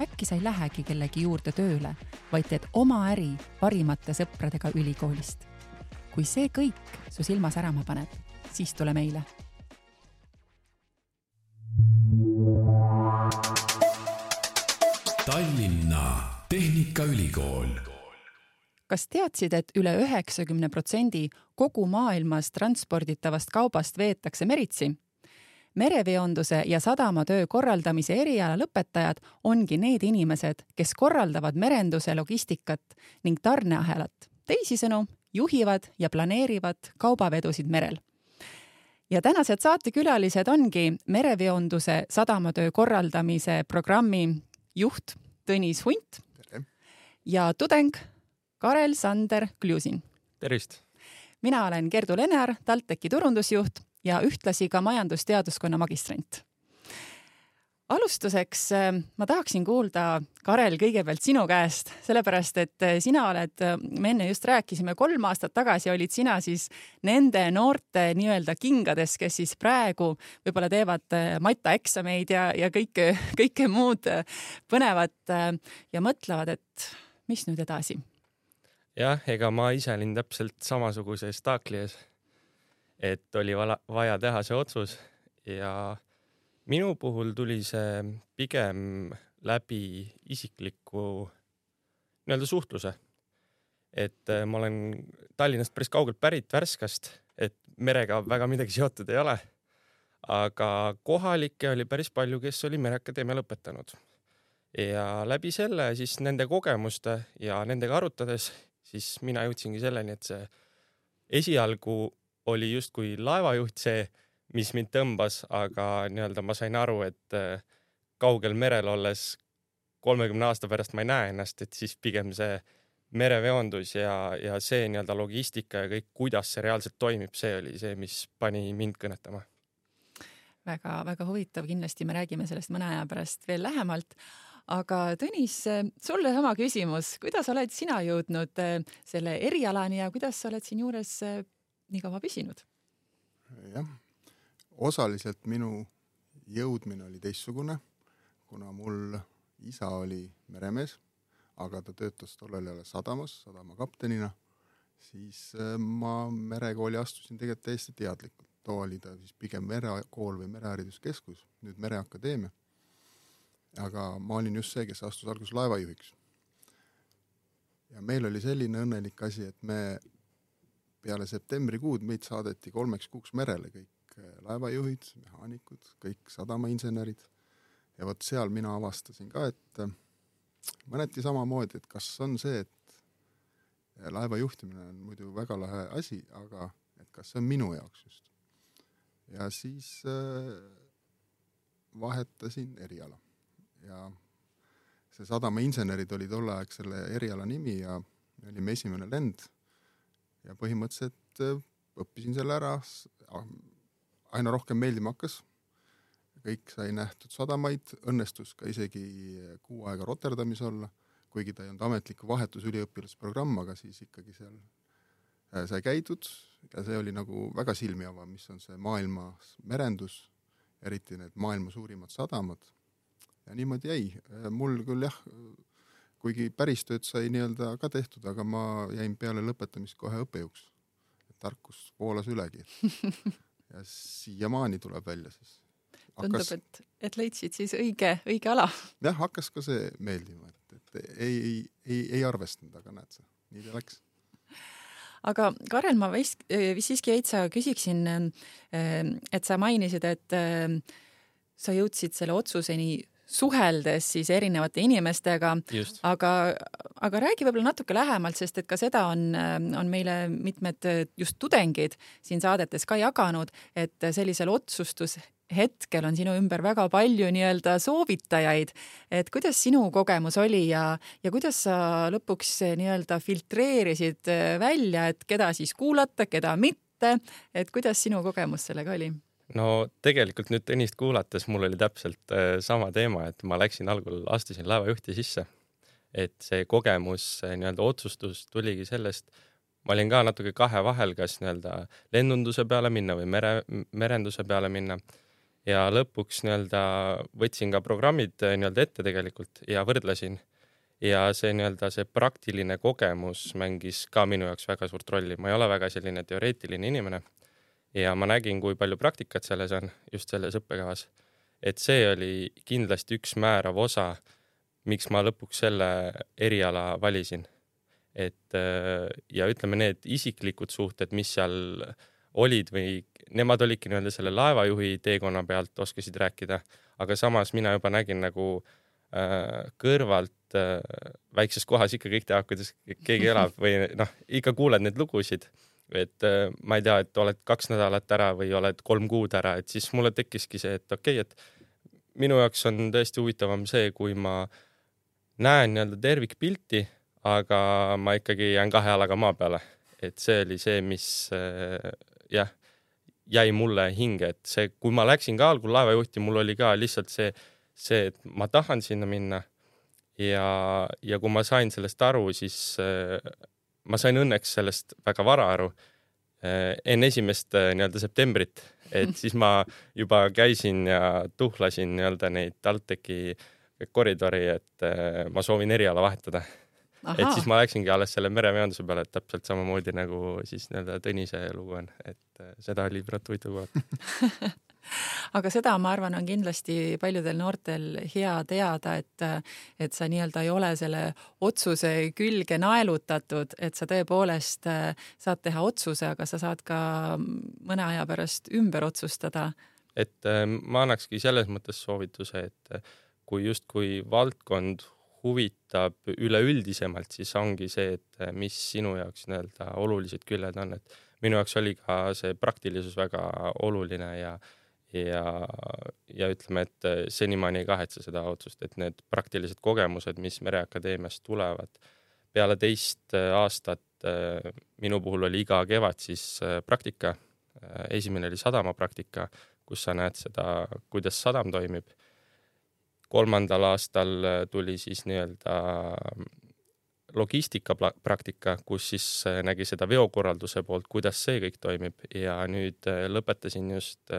äkki sa ei lähegi kellegi juurde tööle, vaid teed oma äri parimate sõpradega ülikoolist. kui see kõik su silma särama paneb, siis tule meile. Tallinna Tehnikaülikool kas teadsid, et üle üheksakümne protsendi kogu maailmas transporditavast kaubast veetakse meritsi? Mereveonduse ja sadamatöö korraldamise eriala lõpetajad ongi need inimesed, kes korraldavad merenduse logistikat ning tarneahelat. teisisõnu, juhivad ja planeerivad kaubavedusid merel. ja tänased saatekülalised ongi mereveonduse sadamatöö korraldamise programmi juht Tõnis Hunt ja tudeng Karel Sander Kljusin. tervist! mina olen Gerdu Lenear, TalTechi turundusjuht ja ühtlasi ka majandusteaduskonna magistrant. alustuseks äh, ma tahaksin kuulda, Karel, kõigepealt sinu käest, sellepärast et äh, sina oled, äh, me enne just rääkisime, kolm aastat tagasi olid sina siis nende noorte nii-öelda kingades, kes siis praegu võib-olla teevad matjaeksameid ja, ja kõike, kõike muud põnevat ja mõtlevad, et mis nüüd edasi jah, ega ma ise olin täpselt samasuguses taakli ees et oli vaja teha see otsus ja minu puhul tuli see pigem läbi isikliku nii-öelda suhtluse. et äh, ma olen Tallinnast päris kaugelt pärit, Värskast, et merega väga midagi seotud ei ole. aga kohalikke oli päris palju, kes oli Mereakadeemia lõpetanud. ja läbi selle siis nende kogemuste ja nendega arutades, siis mina jõudsingi selleni, et see esialgu oli justkui laevajuht see, mis mind tõmbas, aga nii-öelda ma sain aru, et äh, kaugel merel olles kolmekümne aasta pärast ma ei näe ennast, et siis pigem see mereveondus ja, ja see nii-öelda logistika ja kõik, kuidas see reaalselt toimib, see oli see, mis pani mind kõnetama. Väga-väga huvitav, kindlasti me räägime sellest mõne aja pärast veel lähemalt. aga Tõnis, sulle sama küsimus, kuidas oled sina jõudnud äh, selle erialani ja kuidas sa oled siinjuures äh, nii kaua püsinud? jah, osaliselt minu jõudmine oli teistsugune, kuna mul isa oli meremees, aga ta töötas tollel ajal sadamas sadamakaptenina, siis äh, ma merekooli astusin tegelikult täiesti teadlikult. too oli ta siis pigem merekool või merehariduskeskus, nüüd Mereakadeemia. aga ma olin just see, kes astus alguses laevajuhiks. ja meil oli selline õnnelik asi, et me peale septembrikuud meid saadeti kolmeks kuuks merele, kõik äh, laevajuhid, mehaanikud, kõik sadamainsenerid. ja vot seal mina avastasin ka, et äh, mõneti samamoodi, et kas on see, et äh, laeva juhtimine on muidu väga lahe asi, aga et kas see on minu jaoks just. ja siis äh, vahetasin eriala ja see sadamainsenerid oli tolleaeg selle eriala nimi ja me olime esimene lend ja põhimõtteliselt äh, õppisin selle ära, aina rohkem meeldima hakkas. kõik sai nähtud sadamaid, õnnestus ka isegi kuu aega Rotterdamis olla, kuigi ta ei olnud ametlik vahetusüliõpilasprogramm, aga siis ikkagi seal äh, sai käidud. Ja see oli nagu väga silmi avav, mis on see maailmas merendus, eriti need maailma suurimad sadamad. ja niimoodi jäi, äh, mul küll jah, kuigi päris tööd sai nii-öelda ka tehtud, aga ma jäin peale lõpetamist kohe õppejõuks. tarkus voolas ülegi. ja siiamaani tuleb välja siis. tundub, et, et leidsid siis õige, õige ala. jah, hakkas ka see meeldima, et, et ei, ei, ei, ei arvestanud, aga näed sa, nii ta läks aga Karel, ma vist, siiski veitsa küsiksin, et sa mainisid, et sa jõudsid selle otsuseni suheldes siis erinevate inimestega, aga, aga räägi võib-olla natuke lähemalt, sest et ka seda on, on meile mitmed just tudengid siin saadetes ka jaganud, et sellisel otsustus hetkel on sinu ümber väga palju nii-öelda soovitajaid, et kuidas sinu kogemus oli ja, ja kuidas sa lõpuks nii-öelda filtreerisid välja, et keda siis kuulata, keda mitte, et kuidas sinu kogemus sellega oli? No tegelikult nüüd Tõnist kuulates mul oli täpselt äh, sama teema, et ma läksin algul, astusin laevajuhti sisse. et see kogemus, nii-öelda otsustus tuligi sellest, ma olin ka natuke kahe vahel, kas nii-öelda lennunduse peale minna või mere, merenduse peale minna. ja lõpuks nii-öelda võtsin ka programmid äh, nii-öelda ette tegelikult ja võrdlesin. ja see nii-öelda see praktiline kogemus mängis ka minu jaoks väga suurt rolli, ma ei ole väga selline teoreetiline inimene ja ma nägin, kui palju praktikat selles on, just selles õppekavas. et see oli kindlasti üks määrav osa, miks ma lõpuks selle eriala valisin. et äh, ja ütleme, need isiklikud suhted, mis seal olid või nemad olidki nii-öelda selle laevajuhi teekonna pealt, oskasid rääkida, aga samas mina juba nägin nagu äh, kõrvalt äh, väikses kohas ikka kõik teavad, kuidas keegi elab või noh, ikka kuuled neid lugusid et äh, ma ei tea, et oled kaks nädalat ära või oled kolm kuud ära, et siis mulle tekkiski see, et okei okay,, et minu jaoks on tõesti huvitavam see, kui ma näen nii-öelda tervikpilti, aga ma ikkagi jään kahe jalaga maa peale. et see oli see, mis äh, jah, jäi mulle hinge, et see, kui ma läksin ka algul laevajuhti, mul oli ka lihtsalt see, see, et ma tahan sinna minna ja, ja kui ma sain sellest aru, siis äh, ma sain õnneks sellest väga vara aru eh, enne esimest eh, nii-öelda septembrit, et siis ma juba käisin ja tuhlasin nii-öelda neid TalTechi koridori, et eh, ma soovin eriala vahetada. et siis ma läksingi alles selle mereveonduse peale, et täpselt samamoodi nagu siis nii-öelda Tõnise lugu on, et seda oli praegu huvitav kuulata aga seda, ma arvan, on kindlasti paljudel noortel hea teada, et, et sa nii-öelda ei ole selle otsuse külge naelutatud, et sa tõepoolest äh, saad teha otsuse, aga sa saad ka mõne aja pärast ümber otsustada. et äh, ma annakski selles mõttes soovituse, et äh, kui justkui valdkond huvitab üleüldisemalt, siis ongi see, et mis sinu jaoks nii-öelda olulised küljed on, et minu jaoks oli ka see praktilisus väga oluline ja ja, ja ütleme, et äh, senimaani ei kahetse seda otsust, et need praktilised kogemused, mis Mereakadeemiast tulevad, peale teist äh, aastat äh, minu puhul oli iga kevad siis praktika. esimene oli sadamapraktika, kus sa näed seda, kuidas sadam toimib. kolmandal aastal tuli siis nii-öelda logistikapraktika, kus siis nägi seda veokorralduse poolt, kuidas see kõik toimib ja nüüd lõpetasin just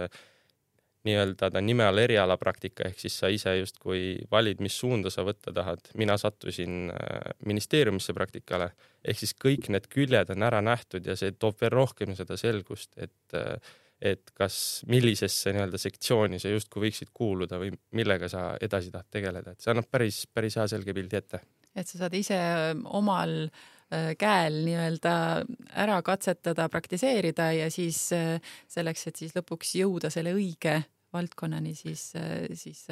nii-öelda ta nime all erialapraktika, ehk siis sa ise justkui valid, mis suunda sa võtta tahad. mina sattusin äh, ministeeriumisse praktikale, ehk siis kõik need küljed on ära nähtud ja see toob veel rohkem seda selgust, et, äh, et kas, millisesse nii-öelda sektsiooni sa justkui võiksid kuuluda või millega sa edasi tahad tegeleda, et see annab päris, päris hea selge pildi ette. et sa saad ise omal käel nii-öelda ära katsetada, praktiseerida ja siis selleks, et siis lõpuks jõuda selle õige valdkonnani, siis, siis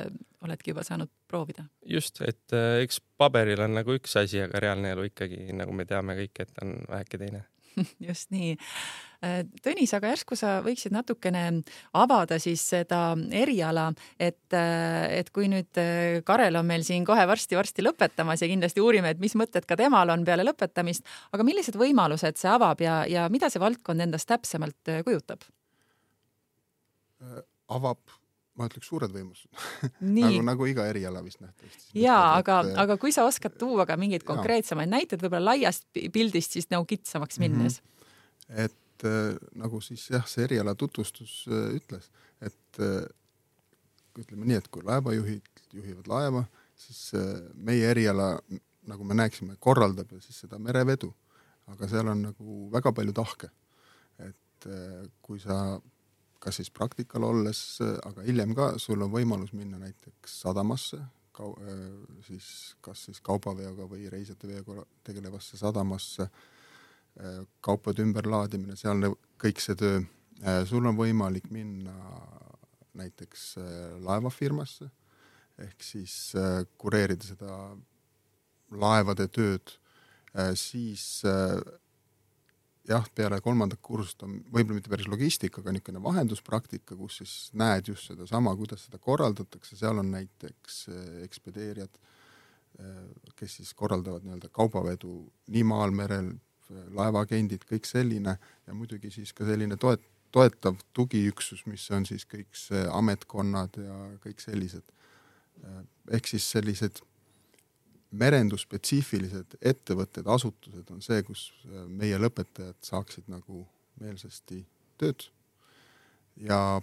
oledki juba saanud proovida. just, et äh, eks paberil on nagu üks asi, aga reaalne elu ikkagi, nagu me teame kõik, et on väheke teine just nii. Äh, Tõnis, aga järsku sa võiksid natukene avada siis seda eriala, et, äh, et kui nüüd Karel on meil siin kohe varsti-varsti lõpetamas ja kindlasti uurime, et mis mõtted ka temal on peale lõpetamist, aga millised võimalused see avab ja, ja mida see valdkond endast täpsemalt kujutab? avab, ma ütleks, suured võimalused nagu, nagu iga eriala vist nähtavasti. jaa, aga et..., aga kui sa oskad tuua ka mingeid konkreetsemaid näiteid võib-olla laiast pildist siis nagu kitsamaks mhm. minnes mm. -hmm. et äh, nagu siis jah, see eriala tutvustus äh, ütles, et äh, ütleme nii, et kui laevajuhid juhivad laeva, siis äh, meie eriala, nagu me näeksime, korraldab siis seda merevedu, aga seal on nagu väga palju tahke. et äh, kui sa kas siis praktikal olles, aga hiljem ka, sul on võimalus minna näiteks sadamasse, kau-, siis kas siis kaubaveoga või reisijateveoga tegelevasse sadamasse, kaupade ümberlaadimine, sealne kõik see töö. sul on võimalik minna näiteks laevafirmasse, ehk siis äh, kureerida seda laevade tööd, siis jah, peale kolmandat kursust on võib-olla mitte päris logistika, aga niisugune vahenduspraktika, kus siis näed just sedasama, kuidas seda korraldatakse, seal on näiteks ekspedeerijad, kes siis korraldavad nii-öelda kaubavedu nii maal, merel, laevaagendid, kõik selline ja muidugi siis ka selline toet-, toetav tugiüksus, mis on siis kõik see ametkonnad ja kõik sellised. ehk siis sellised merendusspetsiifilised ettevõtted, asutused on see, kus meie lõpetajad saaksid nagu meelsasti tööd. ja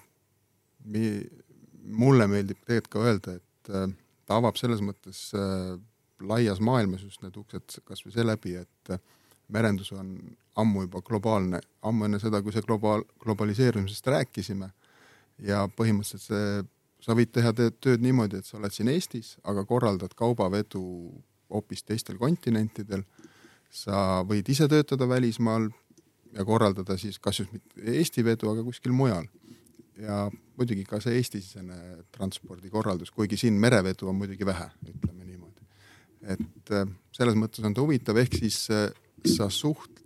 mi-, mulle meeldib tegelikult ka öelda, et ta avab selles mõttes laias maailmas just need uksed kas või seeläbi, et merendus on ammu juba globaalne, ammu enne seda, kui see globaal, globaliseerumisest rääkisime ja põhimõtteliselt see, sa võid teha tööd niimoodi, et sa oled siin Eestis, aga korraldad kaubavedu hoopis teistel kontinentidel, sa võid ise töötada välismaal ja korraldada siis kas just mitte Eesti vedu, aga kuskil mujal. ja muidugi ka see Eesti-sisene transpordikorraldus, kuigi siin merevedu on muidugi vähe, ütleme niimoodi. et äh, selles mõttes on ta huvitav, ehk siis äh, sa suht-,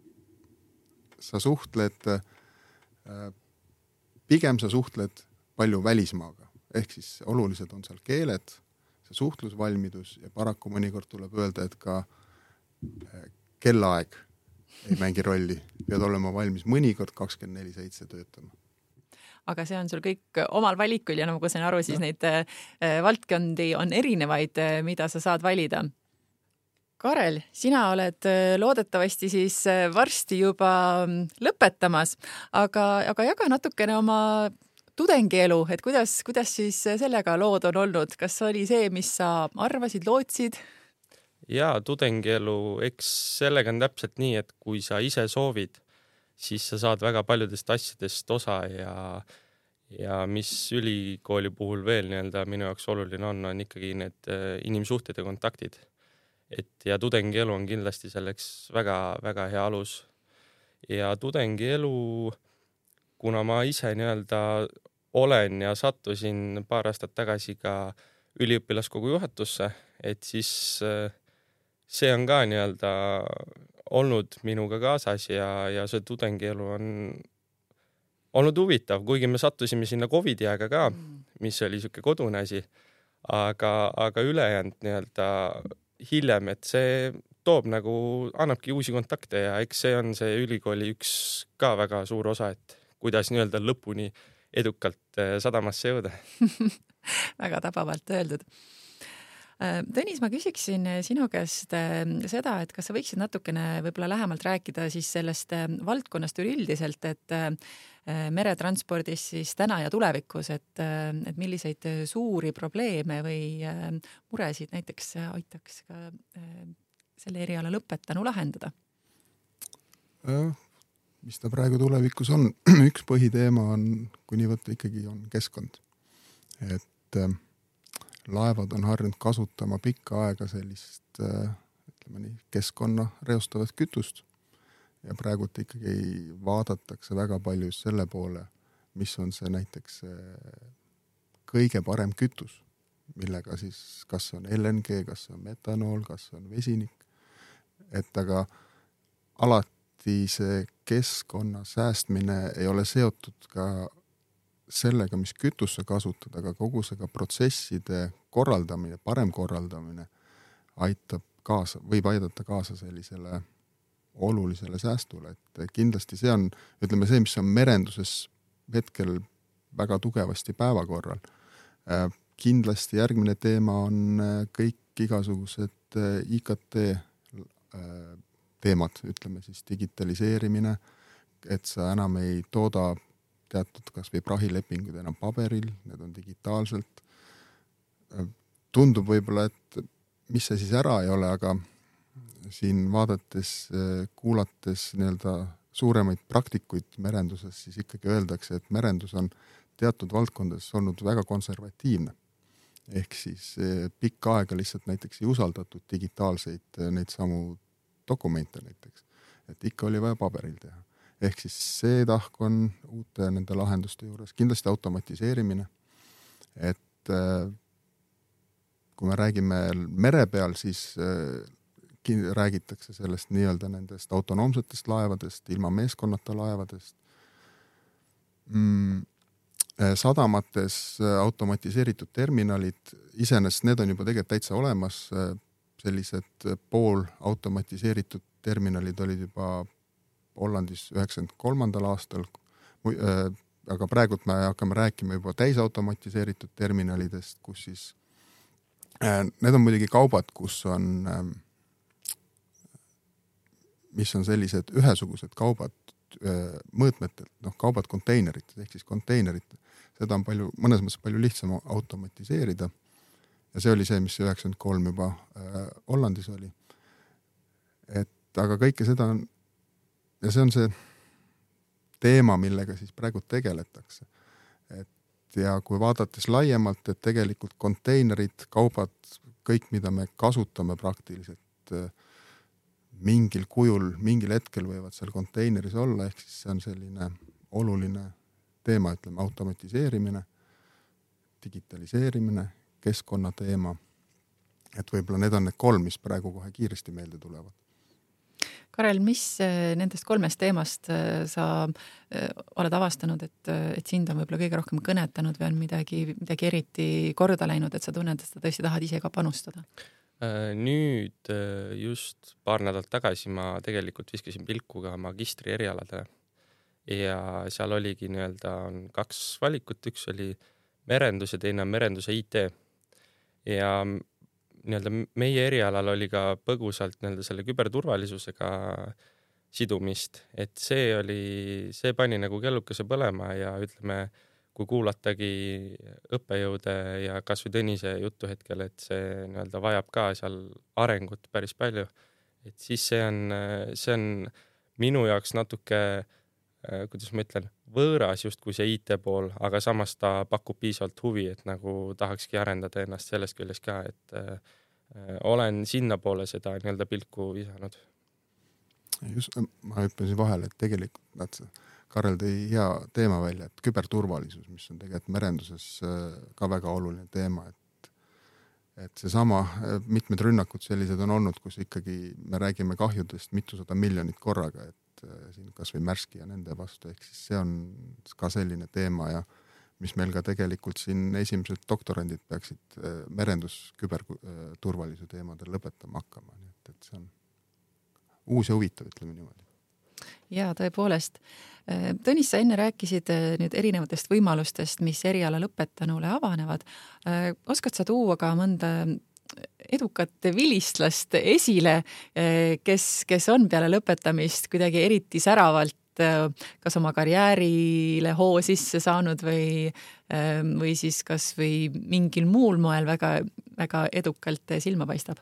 sa suhtled, äh, pigem sa suhtled palju välismaaga, ehk siis olulised on seal keeled, see suhtlusvalmidus ja paraku mõnikord tuleb öelda, et ka äh, kellaaeg ei mängi rolli, pead olema valmis mõnikord kakskümmend neli seitse töötama aga see on sul kõik omal valikul ja nagu ma sain aru, siis ja. neid äh, valdkondi on erinevaid, mida sa saad valida. Karel, sina oled äh, loodetavasti siis äh, varsti juba mm, lõpetamas, aga, aga jaga natukene oma tudengielu, et kuidas, kuidas siis sellega lood on olnud, kas oli see, mis sa arvasid, lootsid? ja tudengielu, eks sellega on täpselt nii, et kui sa ise soovid, siis sa saad väga paljudest asjadest osa ja ja mis ülikooli puhul veel nii-öelda minu jaoks oluline on, on ikkagi need äh, inimsuhted ja kontaktid et ja tudengielu on kindlasti selleks väga-väga hea alus. ja tudengielu, kuna ma ise nii-öelda olen ja sattusin paar aastat tagasi ka üliõpilaskogu juhatusse, et siis äh, see on ka nii-öelda olnud minuga kaasas ja, ja see tudengielu on olnud huvitav, kuigi me sattusime sinna Covidi aega ka, mm. mis oli sihuke kodune asi. aga, aga ülejäänud nii-öelda hiljem, et see toob nagu, annabki uusi kontakte ja eks see on see ülikooli üks ka väga suur osa, et kuidas nii-öelda lõpuni edukalt eh, sadamasse jõuda väga tabavalt öeldud. Äh, Tõnis, ma küsiksin sinu käest äh, seda, et kas sa võiksid natukene võib-olla lähemalt rääkida siis sellest äh, valdkonnast üleüldiselt, et meretranspordis siis täna ja tulevikus, et, et milliseid suuri probleeme või muresid näiteks aitaks ka selle eriala lõpetanu lahendada? Mis ta praegu tulevikus on, üks põhiteema on, kui nii võtta, ikkagi on keskkond. et äh, laevad on harjunud kasutama pikka aega sellist äh, ütleme nii, keskkonna reostavat kütust. Ja praegult ikkagi vaadatakse väga palju just selle poole, mis on see näiteks kõige parem kütus, millega siis, kas on LNG, kas on metanool, kas on vesinik, et aga alati see keskkonna säästmine ei ole seotud ka sellega, mis kütust sa kasutad, aga kogu see ka protsesside korraldamine, parem korraldamine aitab kaasa, võib aidata kaasa sellisele olulisele säästule, et kindlasti see on, ütleme see, mis on merenduses hetkel väga tugevasti päevakorral. Äh, kindlasti järgmine teema on äh, kõik igasugused äh, IKT teemad, ütleme siis digitaliseerimine, et sa enam ei tooda teatud kasvõi prahilepingud enam paberil, need on digitaalselt. tundub võib-olla, et mis see siis ära ei ole, aga siin vaadates, kuulates nii-öelda suuremaid praktikuid merenduses, siis ikkagi öeldakse, et merendus on teatud valdkondades olnud väga konservatiivne. ehk siis pikka aega lihtsalt näiteks ei usaldatud digitaalseid neid samu dokumente näiteks, et ikka oli vaja paberil teha. Ehk siis see tahk on uute nende lahenduste juures, kindlasti automatiseerimine, et äh, kui me räägime mere peal, siis räägitakse sellest nii-öelda nendest autonoomsetest laevadest, ilma meeskonnata laevadest. Mm,. sadamates automatiseeritud terminalid, iseenesest need on juba tegelikult täitsa olemas, sellised poolautomatiseeritud terminalid olid juba Hollandis üheksakümmend kolmandal aastal, aga praegult me hakkame rääkima juba täisautomatiseeritud terminalidest, kus siis need on muidugi kaubad, kus on mis on sellised ühesugused kaubad mõõtmetelt, noh, kaubad konteinerites ehk siis konteinerid, seda on palju, mõnes mõttes palju lihtsam automatiseerida. Ja see oli see, mis üheksakümmend kolm juba äh, Hollandis oli. et aga kõike seda on ja see on see teema, millega siis praegu tegeletakse. et ja kui vaadates laiemalt, et tegelikult konteinerid, kaubad, kõik, mida me kasutame praktiliselt äh, mingil kujul, mingil hetkel võivad seal konteineris olla, ehk siis see on selline oluline teema, ütleme automatiseerimine, digitaliseerimine, keskkonnateema. et võib-olla need on need kolm, mis praegu kohe kiiresti meelde tulevad. Karel, mis äh, nendest kolmest teemast äh, sa äh, oled avastanud, et, et sind on võib-olla kõige rohkem kõnetanud või on midagi, midagi eriti korda läinud, et sa tunned, et sa tõesti tahad ise ka panustada? Äh, nüüd just paar nädalat tagasi ma tegelikult viskasin pilku ka magistri erialadele ja seal oligi nii-öelda on kaks valikut, üks oli merendus ja teine on merenduse IT. Ja nii-öelda meie erialal oli ka põgusalt nii-öelda selle küberturvalisusega sidumist, et see oli, see pani nagu kellukese põlema ja ütleme kui kuulatagi õppejõude ja kasvõi Tõnise juttu hetkel, et see nii-öelda vajab ka seal arengut päris palju, et siis see on, see on minu jaoks natuke, kuidas ma ütlen, võõras justkui see IT pool, aga samas ta pakub piisavalt huvi, et nagu tahakski arendada ennast sellest küljest ka, et äh, olen sinnapoole seda nii-öelda pilku visanud. just, ma hüppasin vahele, et tegelikult nad Karel tõi hea teema välja, et küberturvalisus, mis on tegelikult merenduses äh, ka väga oluline teema, et et seesama, äh, mitmed rünnakud sellised on olnud, kus ikkagi me räägime kahjudest mitusada miljonit korraga, et äh, siin kasvõi Märski ja nende vastu, ehk siis see on ka selline teema ja mis meil ka tegelikult siin esimesed doktorandid peaksid merendus küberturvalisuse teemadel lõpetama hakkama, nii et, et see on uus ja huvitav, ütleme niimoodi ja tõepoolest. Äh, Tõnis, sa enne rääkisid äh, nüüd erinevatest võimalustest, mis eriala lõpetanule avanevad. Äh, oskad sa tuua ka mõnda edukat vilistlast esile, kes, kes on peale lõpetamist kuidagi eriti säravalt kas oma karjäärile hoo sisse saanud või, või siis kasvõi mingil muul moel väga, väga edukalt silma paistab?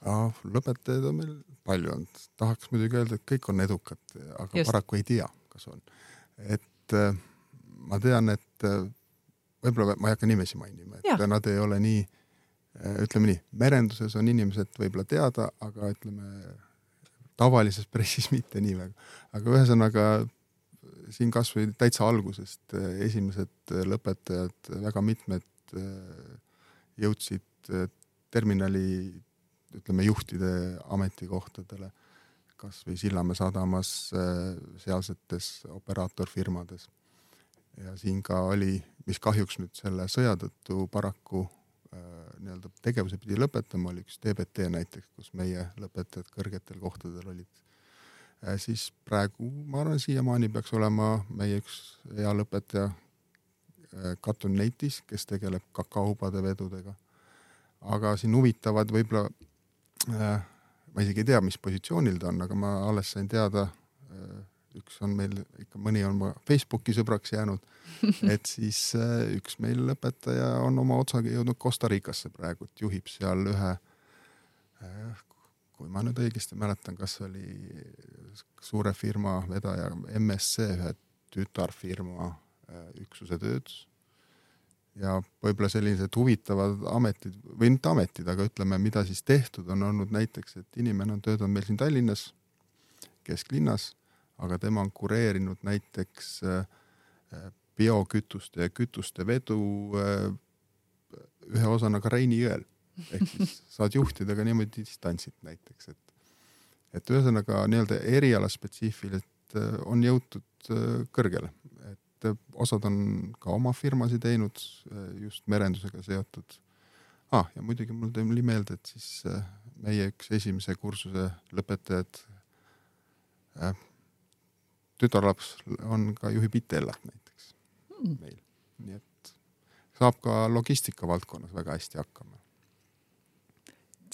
lõpetajaid on meil palju olnud, tahaks muidugi öelda, et kõik on edukad, aga Just. paraku ei tea, kas on. et ma tean, et võib-olla ma ei hakka nimesi mainima, et ja. nad ei ole nii, äh, ütleme nii, merenduses on inimesed võib-olla teada, aga ütleme tavalises pressis mitte nii väga. aga ühesõnaga siin kasvõi täitsa algusest esimesed lõpetajad, väga mitmed jõudsid terminali ütleme juhtide ametikohtadele, kas või Sillamäe sadamas äh, sealsetes operaatorfirmades. ja siin ka oli, mis kahjuks nüüd selle sõja tõttu paraku äh, nii-öelda tegevuse pidi lõpetama, oli üks TBT näiteks, kus meie lõpetajad kõrgetel kohtadel olid äh,. siis praegu ma arvan, siiamaani peaks olema meie üks hea lõpetaja äh, Katun Neitis, kes tegeleb kakaopade vedudega. aga siin huvitavad võib-olla Äh, ma isegi ei tea, mis positsioonil ta on, aga ma alles sain teada, äh, üks on meil ikka, mõni on ma Facebooki sõbraks jäänud, et siis äh, üks meil õpetaja on oma otsaga jõudnud Costa Ricasse praegu, juhib seal ühe, kui ma nüüd õigesti mäletan, kas oli suure firma vedaja MSC ühe tütarfirma üksuse tööd ja võib-olla sellised huvitavad ametid või mitte ametid, aga ütleme, mida siis tehtud on olnud näiteks, et inimene on töötanud meil siin Tallinnas, kesklinnas, aga tema on kureerinud näiteks äh, biokütuste ja kütuste vedu äh, ühe osana ka Reini jõel ehk siis saad juhtida ka niimoodi distantsilt näiteks, et et ühesõnaga nii-öelda erialaspetsiifiliselt äh, on jõutud äh, kõrgele, et äh, osad on ka oma firmasid teinud just merendusega seotud ah,. ja muidugi mul tuli meelde, et siis meie üks esimese kursuse lõpetajad äh,, tütarlaps on ka, juhib Itellat näiteks mm. meil, nii et saab ka logistika valdkonnas väga hästi hakkama.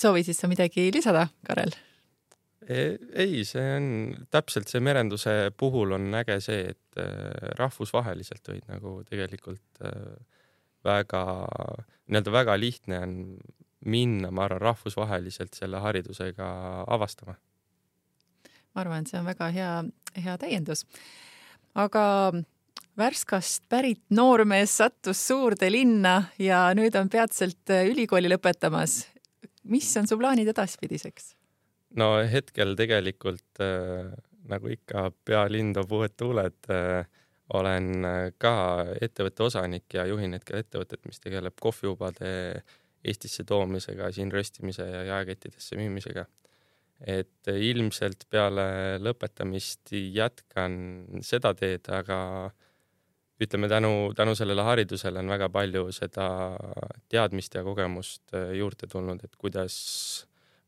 soovisid sa midagi lisada, Karel? ei, see on täpselt see merenduse puhul on äge see, et äh, rahvusvaheliselt võid nagu tegelikult äh, väga, nii-öelda väga lihtne on minna, ma arvan, rahvusvaheliselt selle haridusega avastama. ma arvan, et see on väga hea, hea täiendus. aga Värskast pärit noormees sattus suurde linna ja nüüd on peatselt ülikooli lõpetamas. mis on su plaanid edaspidiseks? no hetkel tegelikult äh, nagu ikka pealinn toob uued tuuled äh,. olen äh, ka ettevõtte osanik ja juhin hetkel ettevõtet, mis tegeleb kohviubade Eestisse toomisega, siin röstimise ja jaekettidesse müümisega. Et ilmselt peale lõpetamist jätkan seda teed, aga ütleme tänu, tänu sellele haridusele on väga palju seda teadmist ja kogemust äh, juurde tulnud, et kuidas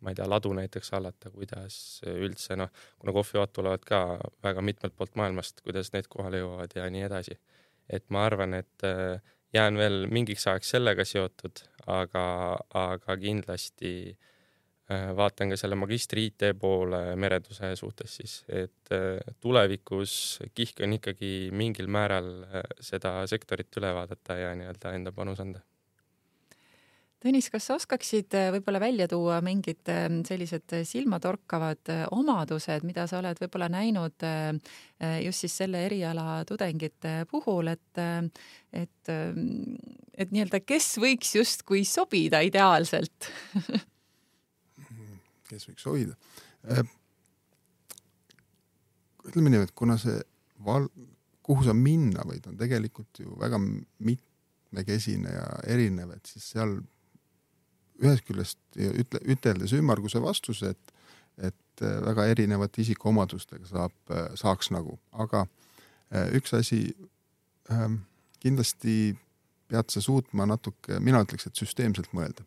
ma ei tea, ladu näiteks hallata, kuidas üldse noh, kuna kohvijoad tulevad ka väga mitmelt poolt maailmast, kuidas need kohale jõuavad ja nii edasi. et ma arvan, et äh, jään veel mingiks ajaks sellega seotud, aga, aga kindlasti äh, vaatan ka selle magistri IT poole merenduse suhtes siis, et äh, tulevikus kihk on ikkagi mingil määral seda sektorit üle vaadata ja nii-öelda enda panus anda. Tõnis, kas sa oskaksid äh, võib-olla välja tuua mingid sellised äh, silmatorkavad äh, omadused, mida sa oled võib-olla näinud just siis selle eriala tudengite puhul, et, et, et nii-öelda, kes võiks justkui sobida ideaalselt kes võiks sobida? ütleme nii, et kuna see val-, kuhu sa minna võid, on tegelikult ju väga mitmekesine ja erinev, et siis seal ühest küljest ütle, üteldes ümmarguse vastuse, et, et äh, väga erinevate isikuomadustega saab, äh, saaks nagu, aga äh, üks asi ähm, kindlasti pead sa suutma natuke, mina ütleks, et süsteemselt mõelda.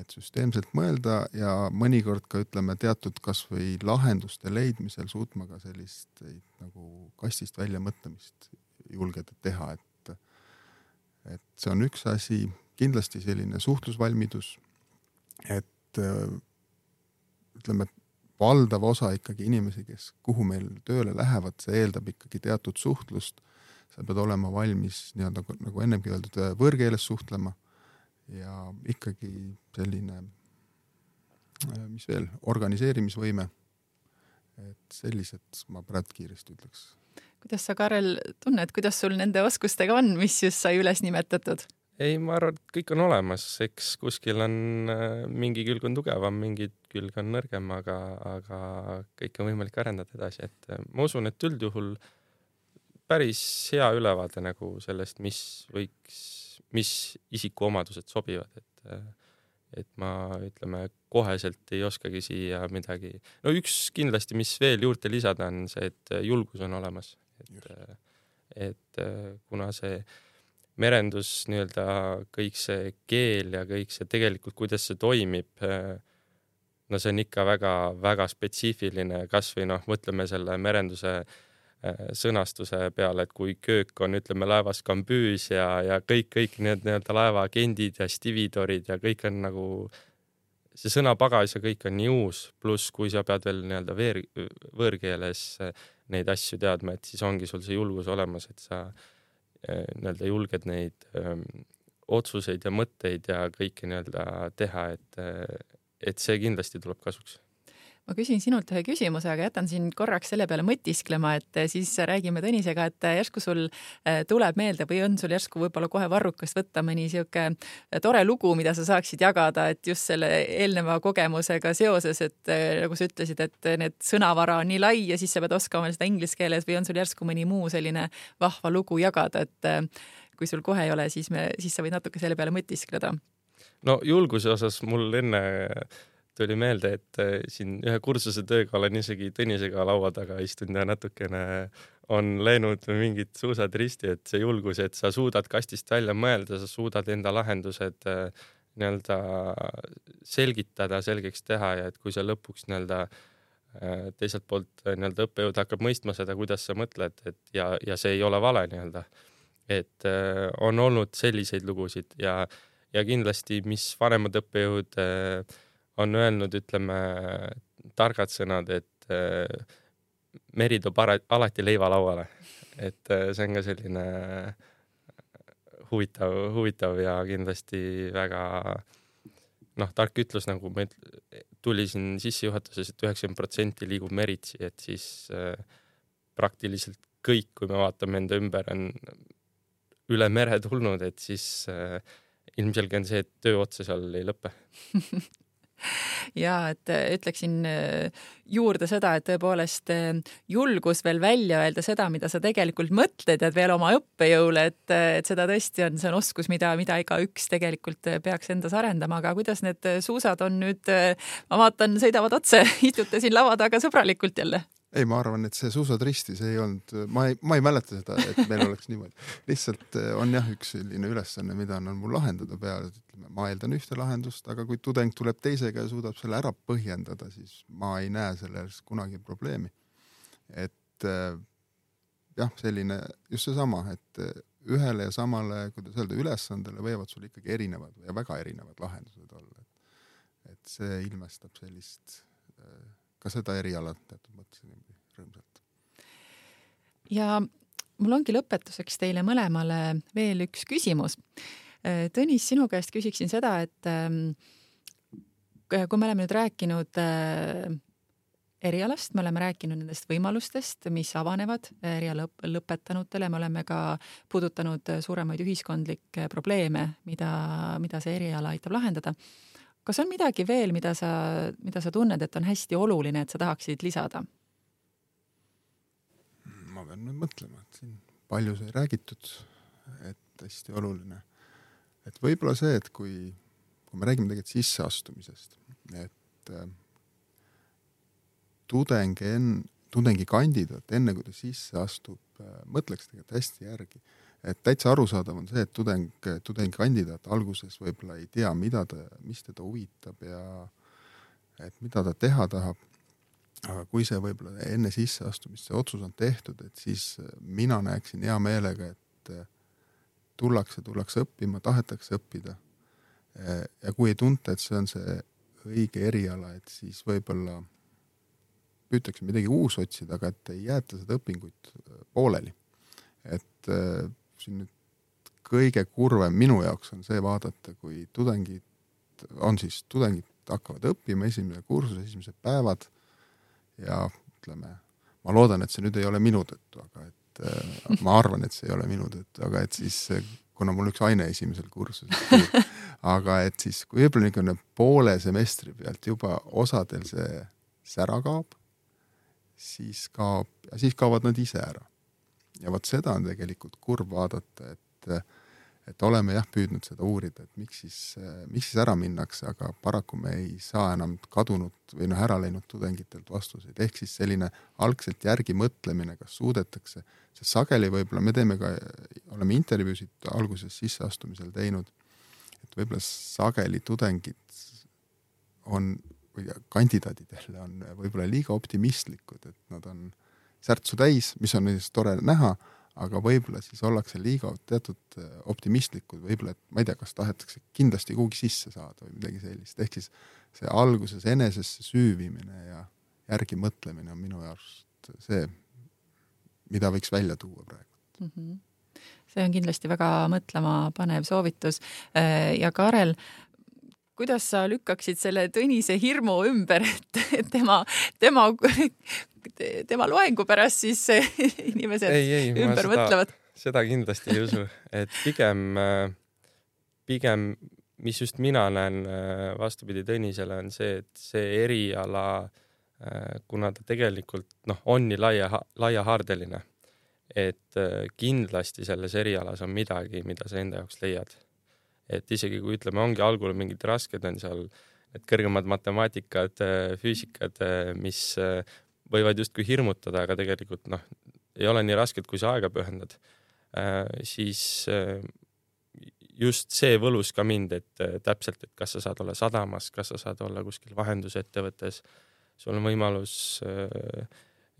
Et süsteemselt mõelda ja mõnikord ka ütleme teatud kasvõi lahenduste leidmisel suutma ka sellist nagu kastist välja mõtlemist julgeda teha, et et see on üks asi kindlasti selline suhtlusvalmidus, et ütleme, valdav osa ikkagi inimesi, kes, kuhu meil tööle lähevad, see eeldab ikkagi teatud suhtlust. sa pead olema valmis nii-öelda nagu ennemgi öeldud, võõrkeeles suhtlema ja ikkagi selline, äh, mis veel, organiseerimisvõime. et sellised ma praegu kiiresti ütleks. kuidas sa, Karel, tunned, kuidas sul nende oskustega on, mis just sai üles nimetatud? ei, ma arvan, et kõik on olemas, eks kuskil on äh, mingi külg on tugevam, mingi külg on nõrgem, aga, aga kõike on võimalik arendada edasi, et äh, ma usun, et üldjuhul päris hea ülevaade nagu sellest, mis võiks, mis isikuomadused sobivad, et äh, et ma ütleme koheselt ei oskagi siia midagi, no üks kindlasti, mis veel juurde lisada, on see, et julgus on olemas, et, et kuna see äh, merendus nii-öelda kõik see keel ja kõik see tegelikult, kuidas see toimib. No see on ikka väga-väga spetsiifiline, kasvõi noh, mõtleme selle merenduse eh, sõnastuse peale, et kui köök on, ütleme laevas kambüüs ja, ja kõik, kõik need nii-öelda laeva agendid ja stividorid ja kõik on nagu see sõnapagas ja kõik on nii uus, pluss kui sa pead veel nii-öelda veer, võõrkeeles eh, neid asju teadma, et siis ongi sul see julgus olemas, et sa äh, Äh, nii-öelda julged neid öö, ähm, otsuseid ja mõtteid ja kõike nii-öelda teha, et, äh, et see kindlasti tuleb kasuks ma küsin sinult ühe küsimuse, aga jätan sind korraks selle peale mõtisklema, et siis räägime Tõnisega, et järsku sul äh, tuleb meelde või on sul järsku võib-olla kohe varrukast võtta mõni sihuke tore lugu, mida sa saaksid jagada, et just selle eelneva kogemusega seoses, et nagu sa ütlesid, et need sõnavara on nii lai ja siis sa pead oskama seda inglise keeles või on sul järsku mõni muu selline vahva lugu jagada, et kui sul kohe ei ole, siis me, siis sa võid natuke selle peale mõtiskleda. no julguse osas mul enne tuli meelde, et äh, siin ühe kursuse tööga olen isegi Tõnisega laua taga istunud ja natukene on läinud mingid suusad risti, et see julgus, et sa suudad kastist välja mõelda, sa suudad enda lahendused äh, nii-öelda selgitada, selgeks teha ja et kui sa lõpuks nii-öelda äh, teiselt poolt nii-öelda õppejõud hakkab mõistma seda, kuidas sa mõtled, et ja, ja see ei ole vale nii-öelda. et on olnud selliseid lugusid ja, ja kindlasti, mis vanemad õppejõud äh, on öelnud, ütleme, targad sõnad, et äh, meri toob alati leiva lauale. et äh, see on ka selline äh, huvitav, huvitav ja kindlasti väga noh, tark ütlus, nagu me tuli siin sissejuhatuses et, et üheksakümmend protsenti liigub meritsi, et siis äh, praktiliselt kõik, kui me vaatame enda ümber, on üle mere tulnud, et siis äh, ilmselge on see, et töö otsa seal ei lõpe ja et äh, ütleksin äh, juurde seda, et tõepoolest äh, julgus veel välja öelda seda, mida sa tegelikult mõtled ja veel oma õppejõule, et, et seda tõesti on, see on oskus, mida, mida igaüks tegelikult peaks endas arendama, aga kuidas need suusad on nüüd, ma vaatan, sõidavad otse, istute siin laua taga sõbralikult jälle ei, ma arvan, et see suusad ristis ei olnud, ma ei, ma ei mäleta seda, et meil oleks niimoodi. lihtsalt eh, on jah, üks selline ülesanne, mida on mul lahendada peale, et ütleme, ma eeldan ühte lahendust, aga kui tudeng tuleb teisega ja suudab selle ära põhjendada, siis ma ei näe selles kunagi probleemi. et eh, jah, selline just seesama, et eh, ühele ja samale, kuidas öelda, ülesandele võivad sul ikkagi erinevad ja väga erinevad lahendused olla. et see ilmestab sellist ka seda eriala teatud mõttes niimoodi rõõmsalt. ja mul ongi lõpetuseks teile mõlemale veel üks küsimus. Äh, Tõnis, sinu käest küsiksin seda, et ähm, kui me oleme nüüd rääkinud äh, erialast, me oleme rääkinud nendest võimalustest, mis avanevad eriala lõpetanutele, me oleme ka puudutanud suuremaid ühiskondlikke probleeme, mida, mida see eriala aitab lahendada kas on midagi veel, mida sa, mida sa tunned, et on hästi oluline, et sa tahaksid lisada? ma pean nüüd mõtlema, et siin palju sai räägitud, et hästi oluline. et võib-olla see, et kui, kui me räägime tegelikult sisseastumisest, et äh, tudeng enn-, tudengikandidaat, enne kui ta sisse astub äh,, mõtleks tegelikult hästi järgi et täitsa arusaadav on see, et tudeng, tudengikandidaat alguses võib-olla ei tea, mida ta, mis teda huvitab ja et mida ta teha tahab. aga kui see võib-olla enne sisseastumist see otsus on tehtud, et siis mina näeksin hea meelega, et tullakse, tullakse õppima, tahetakse õppida. ja kui ei tunta, et see on see õige eriala, et siis võib-olla püütakse midagi uus otsida, aga et ei jäeta seda õpingut pooleli. et siin nüüd kõige kurvem minu jaoks on see vaadata, kui tudengid, on siis tudengid hakkavad õppima, esimene kursus, esimesed päevad ja ütleme, ma loodan, et see nüüd ei ole minu tõttu, aga et äh, ma arvan, et see ei ole minu tõttu, aga et siis kuna mul üks aine esimesel kursusel, aga et siis kui võib-olla niisugune poole semestri pealt juba osadel see sära kaob, siis kaob, siis kaovad nad ise ära ja vot seda on tegelikult kurb vaadata, et et oleme jah püüdnud seda uurida, et miks siis, miks siis ära minnakse, aga paraku me ei saa enam kadunud või noh, ära läinud tudengitelt vastuseid, ehk siis selline algselt järgi mõtlemine, kas suudetakse, sest sageli võib-olla me teeme ka, oleme intervjuusid alguses sisseastumisel teinud, et võib-olla sageli tudengid on või kandidaadid jälle on võib-olla liiga optimistlikud, et nad on äh, särtsu täis, mis on siis tore näha, aga võib-olla siis ollakse liiga teatud äh, optimistlikud, võib-olla, et ma ei tea, kas tahetakse kindlasti kuhugi sisse saada või midagi sellist, ehk siis see alguses enesesse süüvimine ja järgi mõtlemine on minu arust see, mida võiks välja tuua praegu mm. -hmm see on kindlasti väga mõtlemapanev soovitus. Äh, ja Karel, kuidas sa lükkaksid selle Tõnise hirmu ümber, et tema, tema tema loengu pärast siis inimesed ei, ei, ümber seda, mõtlevad? seda kindlasti ei usu, et pigem, pigem, mis just mina näen vastupidi Tõnisele, on see, et see eriala, kuna ta tegelikult noh, on nii laia, laiahaardeline, et kindlasti selles erialas on midagi, mida sa enda jaoks leiad. Et isegi kui ütleme, ongi algul mingid rasked on seal need kõrgemad matemaatikad, füüsikad, mis võivad justkui hirmutada, aga tegelikult noh, ei ole nii rasked, kui sa aega pühendad, siis just see võlus ka mind, et täpselt, et kas sa saad olla sadamas, kas sa saad olla kuskil vahendusettevõttes, sul on võimalus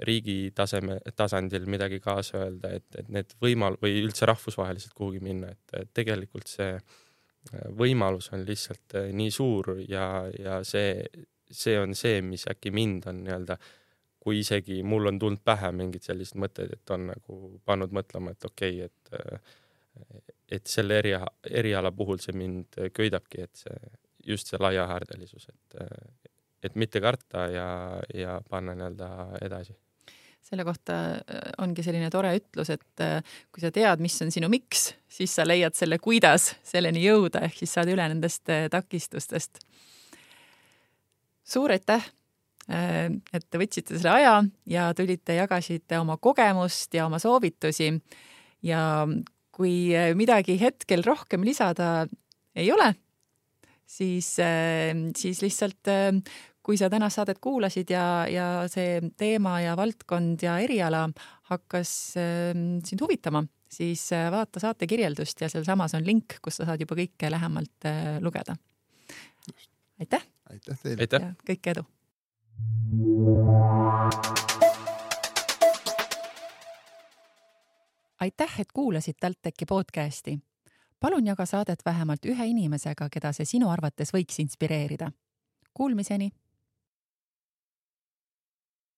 riigi taseme, tasandil midagi kaasa öelda, et, et need võimal- või üldse rahvusvaheliselt kuhugi minna, et tegelikult see äh, võimalus on lihtsalt äh, nii suur ja, ja see, see on see, mis äkki mind on nii-öelda, kui isegi mul on tulnud pähe mingid sellised mõtted, et on nagu pannud mõtlema, et okei okay,, et äh, et selle eria, eriala puhul see mind köidabki, et see, just see laiahaardelisus, et, et mitte karta ja, ja panna nii-öelda edasi selle kohta äh, ongi selline tore ütlus, et äh, kui sa tead, mis on sinu miks, siis sa leiad selle, kuidas selleni jõuda, ehk siis saad üle nendest äh, takistustest. suur aitäh, et te võtsite selle aja ja tulite, jagasite oma kogemust ja oma soovitusi. ja kui midagi hetkel rohkem lisada ei ole, siis, siis lihtsalt kui sa tänast saadet kuulasid ja, ja see teema ja valdkond ja eriala hakkas äh, sind huvitama, siis äh, vaata saate kirjeldust ja sealsamas on link, kus sa saad juba kõike lähemalt äh, lugeda. aitäh! aitäh teile! ja kõike edu! aitäh, et kuulasid TalTechi podcasti. palun jaga saadet vähemalt ühe inimesega, keda see sinu arvates võiks inspireerida. Kuulmiseni